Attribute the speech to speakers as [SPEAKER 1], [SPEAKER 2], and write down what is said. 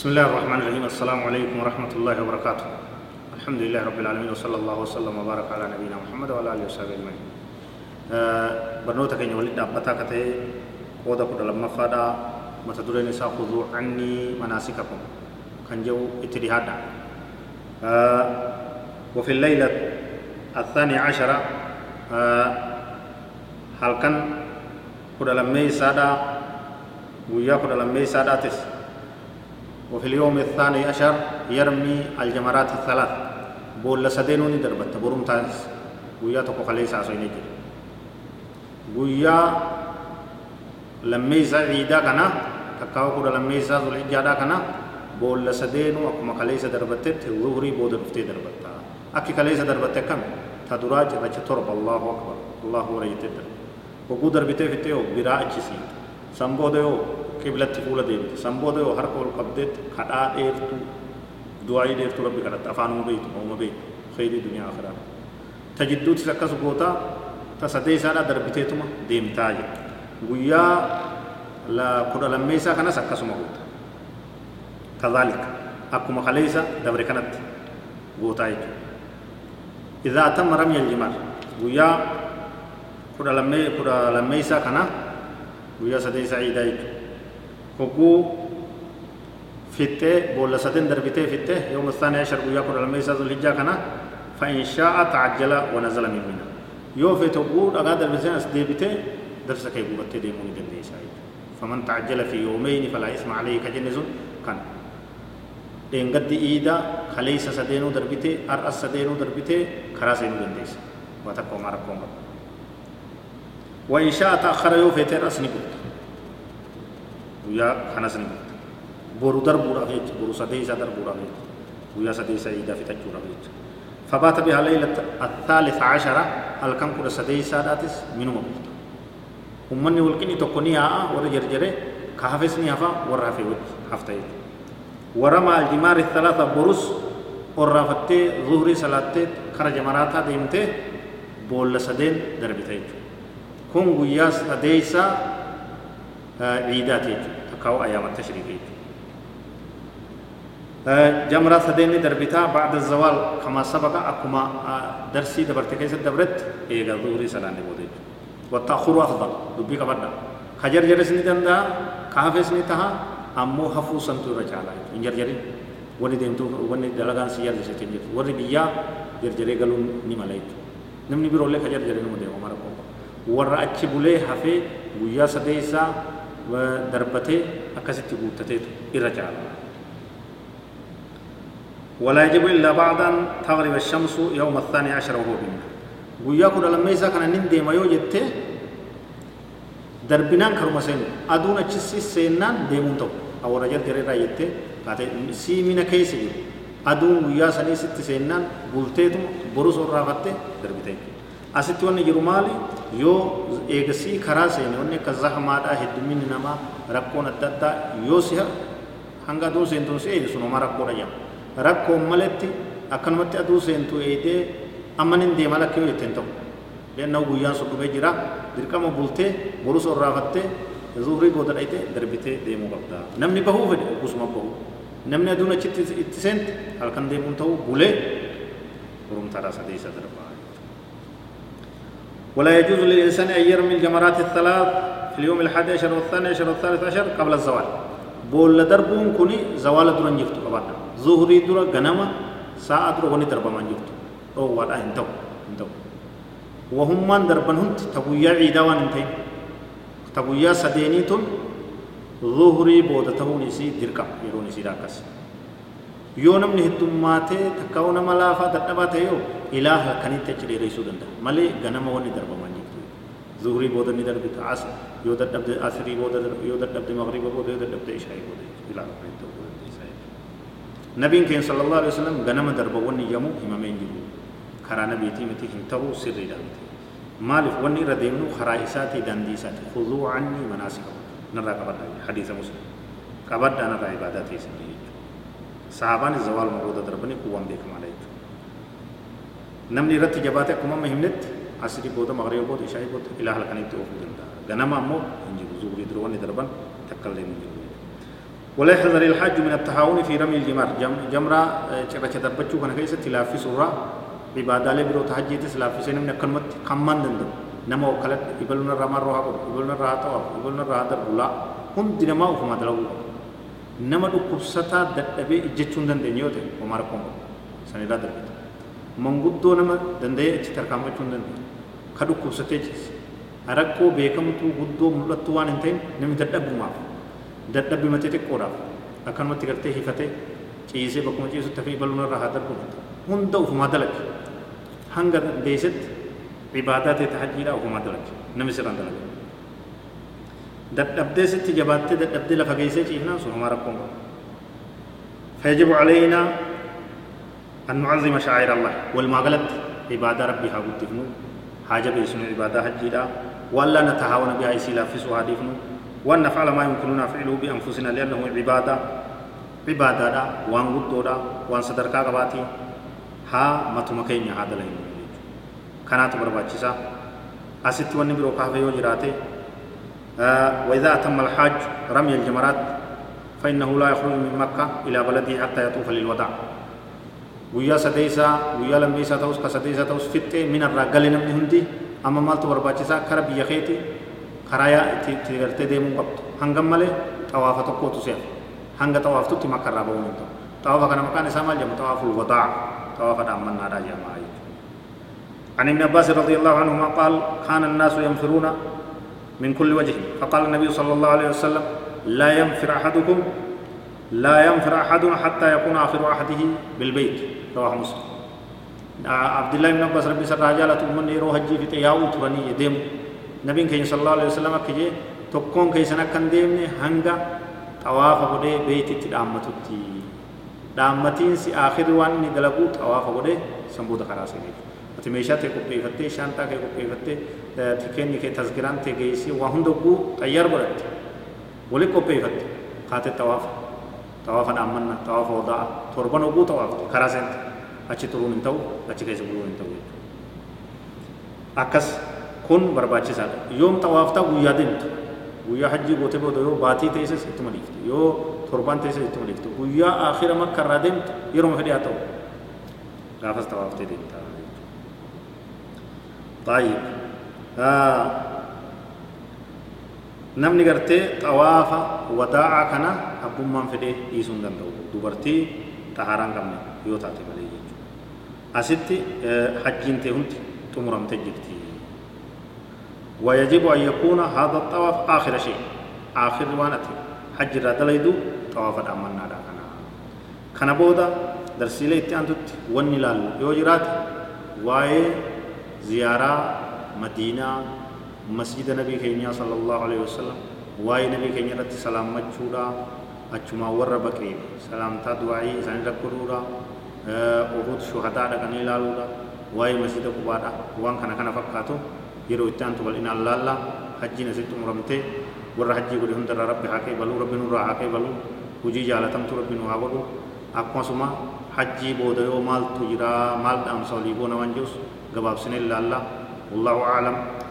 [SPEAKER 1] بسم الله الرحمن الرحيم. السلام عليكم ورحمة الله وبركاته. الحمد لله رب العالمين وصلى الله وسلم وبارك على نبينا محمد وعلى آله وصحبه أجمعين. برنوتا كين ولد أبتا كته قودا كودا لما فادا متدرين نساء خذوا عني مناسككم. كان جو اتدهادا وفي الليلة الثانية عشرة هل كان كودا لما يسادا ويا كودا لما يسادا تس. وفي اليوم الثاني عشر يرمي الجمرات الثلاث. بول سدينوني دربت بروم تاس ويا تكو خليس عصيني جل ويا لميسا عيدا كنا. تكاو كودا لميسا ذو الحجادا كنا. بول سدينو أكما خليس دربتت ظهري بود رفتي دربتا أكي خليس دربت كم. تدراج رج ترب. الله أكبر. الله وريت وقو دربته فتيو براء جسي سنبوديو qiblatti fuula deebite san booda yoo harka ol qabdeetti kadhaa dheertu du'aa'ii dheertu rabbi kadhatte afaanuma beeytu ooma beeytu khayrii duniyaa akhiraa ta jidduutis akkas goota ta sadee isaadhaa darbiteetuma deemtaa jedha guyyaa la kudha lammeessaa kanas akkasuma goota kadhaalika akkuma kaleessa dabre kanatti gootaa jechuudha إذا تم رمي الجمار ويا كذا لما كذا لما يسا كنا ويا سدي سعيدا يجو هقو فتة بولا سدين دربته فتة يوم الثاني عشر ويا كل الميسا ذو الحجة كنا فإن شاء تعجل ونزل من منا يو فتة بول أغا دربتين أسديبته درس كي بوبت ديموني دندي سعيد فمن تعجل في يومين فلا اسم عليه كجنزون كان دين قد إيدا خليس سدينو دربته أرأس سدينو دربته خراسينو دنديس وتقوم مرقوم وإن شاء تأخر يو فتة رأس نقول guyyaa kanas ni gurte boru darbuudhaaf jecha boru sadee isaa darbuudhaaf jecha guyyaa sadee isaa iidaa fixachuudhaaf jecha فبات بها ليلة الثالث عشرة كان كل سدي ساداتس منو مبوت أمني والكني تكوني آه ورا جرجرة كهفسني هفا ورا في هفته ورمى الجمار الثلاثة برس ورافته ظهري صلاة خرج مراتا ديمته بول سدين دربته كون غياس سديسا عيدات تكاو أيام التشريق. جمرة سدين دربتا بعد الزوال كما سبق أكما درسي دبرت كيس دبرت إيجا ظهري سلام بودج والتأخر أفضل دبي كبرنا. خجر جرسني دندا كافسني تها أمو حفو سنتو رجالا. إنجر جري وني ديمتو وني دلغان سيار جسي تنجر. وري بيا جرجري قالون نماليت. نمني بيرولي خجر ديمو مرقو ورا أتشي بولي حفي ويا سديسا ودربته أكست قوتته إرجال ولا يجب إلا بعد أن تغرب الشمس يوم الثاني عشر وهو بنا وياكل لما يسا كان نندي ما يوجدت دربنان كرما سين أدون أجسي سينان ديمون تو أو رجل جري رايت كاتي سيمنا كيسي أدون ويا سني ست سينان بولتيتم بروس ورافت دربتين jiru maali? Yoo eegasii karaa seene wanni akka zahamaadhaa hedduminni namaa rakkoon adda addaa yoo si hanga aduu seentuun si eede sunuma rakkoodha jedhama rakkoon maletti akkanumatti aduu seentu eedee amman hin deema lakkee yoo jetteen ta'u leenna guyyaan sun dhumee jira dirqama bultee borus orraafattee zuurii booda dhayitee darbitee deemuu qabda namni bahuu fedhe ogusuma bahu namni aduun achitti itti seente halkan deemuun ta'u bulee urumtaadhaa sadeessa darbaa ولا يجوز للإنسان أن يرمي الجمرات الثلاث في اليوم الحادي عشر والثاني عشر والثالث عشر قبل الزوال. بول دربون كوني زوال درن جفتو قبانا ظهري درا غنما ساعة درا وني دربا من جفتو. أو وادا انتو انتو. وهم من دربن هنت تقويا عيدا وان انتين. تقويا سديني تون ظهري بودا تهوني سي دركا يروني سي راكس heddummaatee takkaa'uu nama laafaa dadhabaa ta'e yoo achi dheereessuu danda'a malee ganama wanni darbaman jirtu zuhurii booda ni darbita as yoo dadhabde asirii booda yoo dadhabde magriba booda yoo dadhabde ishaa'ii booda ilaaha kanitti ta'uu dandeessa نبي كين صلى الله عليه وسلم غنم درب وني يمو هممين جرو خرا نبيتي متي هنتو سري دامتي مالف وني رديمنو خرا إساتي داندي ساتي خذوا عني مناسككم نرى قبض حديث مسلم قبض أنا عباداتي سنجي صحابان الزوال مرودة دربني قوام بكم عليك نمني رت جباتك كما مهمنت asri booda maqree booda ishaa booda ilaa halkanitti oofuu danda'a ganama ammoo hin jiru zuurii dura wanni darban takka illee hin jiru ولا يحذر الحاج من التهاون في رمي الجمار جمرة چرچ دربچو كان كيس تلافي سورة عبادة لي برو تهجيت تلافي سنم نكلمت كمان دندو نما وكلت يقولون الرما روها يقولون الرها طواف يقولون الرها دربلا هم دينما وفما دلو نما دو كبستا ددبي اجچون دندنيوته ومار كونغو سنيدا دربت manguddoo nama danda'ee achi tarkaanfachuu hin danda'u ka dhukkubsatee jirti rakkoo beekamtuu guddoo mul'attuu waan hin ta'in namni dadhabbumaaf dadhabbi matee xiqqoodhaaf akkanumatti gartee hifatee ciisee bakkuma ciisutti hafee bal'uun irraa haa darbu hunda ufumaa dalage hanga dandeessetti ibaadaa ta'e tahajjiidhaa ufumaa dalage namni sirraan dalage dadhabdee sitti jabaattee dadhabdee lafa geessee ciifnaan sun homaa rakkoon qaba فيجب علينا أن نعظم شعائر الله. والمغلط عبادة ربي ها قدفنو حاجة بيسنو عبادة حجيدا ولا نتهاون بها يسيلا في سوادفنو وأن نفعل ما يمكننا فعله بأنفسنا لأنه عبادة. عبادة دا وأن قدو دا وأن صدركا قباتي. ها متمكين هذا لهم كانت برباچسا أستي وني برو كافي وجراتي آه وإذا أتم الحاج رمي الجمرات فإنه لا يخرج من مكة إلى بلده حتى يطوف للوداع. Guyyaa sadeessaa guyyaa lammeessaa ta'us ka sadeessaa ta'us fixxee minarraa gale namni hundi amma maaltu barbaachisaa kara biyya keeti karaa itti gartee deemuu qabdu hangam malee xawaafa tokkootu seefa hanga xawaaftutti makkarraa ba'uu hin ta'u xawaafa kana maqaan isaa maal jedhama xawaaful wadaa xawaafa dhaammannaadhaa jedhama عن ابن عباس رضي الله عنهما قال كان الناس ينفرون من كل وجه فقال النبي صلى الله عليه وسلم لا ينفر أحدكم لا ينفر أحد حتى يكون آخر أحده بالبيت. رواه مسلم. عبد الله بن عباس ربي سر رجالة أمن يروح جي في تياو تغني يديم نبي كي صلى الله عليه وسلم كي جي تقون كي سنة كان ديم هنگا تواف قدي بيت تدامت تي دامتين سي آخر وان ندلقو تواف قدي سنبود خراسي دي تميشا تي قبطي فتي شانتا كي قبطي فتي تكين نكي تذكران تي گئي سي وهم دقو تيار برد ولي قبطي فتي. خاتي توافق. Torban oguu xawaafte karaa seente achi turuun hin ta'u achi keessa buluun hin ta'u akkas kun barbaachisaadha yoom xawaaftaa guyyaa deemtu guyyaa hajjii gootee booda yoo baatii teesses ittuma dhiifte yoo torban teesses ittuma dhiifte guyyaa akhira makka irraa deemtu yeroo fedhee haa ta'u gaafas xawaaftee deemta طيب آه namni gartee xawaafa wadaa'a kana abbummaan fedhee dhiisuu hin danda'u dubartii xahaaraan qabne yoo taate malee jechuudha asitti hajjiin ta'e hundi xumuramte jirti ويجب أن يكون هذا الطواف آخر شيء آخر وانت حج دليدو طواف الأمنا دا كنا كنا بودا درسي ليتي أنتت ونلال يوجرات واي زيارة مدينة masjida nabii keenyaa sallallahu alaihi wasallam waa'ee nabii keenya irratti salaammachuudha achumaa warra baqee salaamtaa du'aa'ii isaanii rakkoduudha uhud shuhadaa dhaqanii ilaaluudha waa'ee masjida qubaadha waan kana kana fakkaatu yeroo itti aantu bal'inaan laalla hajjiin asitti umuramtee warra hajjii godhe hundarraa rabbi haa qeebaluu rabbi nurraa haa qeebaluu hujii jaalatamtu rabbi nu haa godhu akkasuma hajjii booda yoo maaltu jira maal dhaamsa olii boona waan jirus gabaabsinee ilaalla wallahu aalam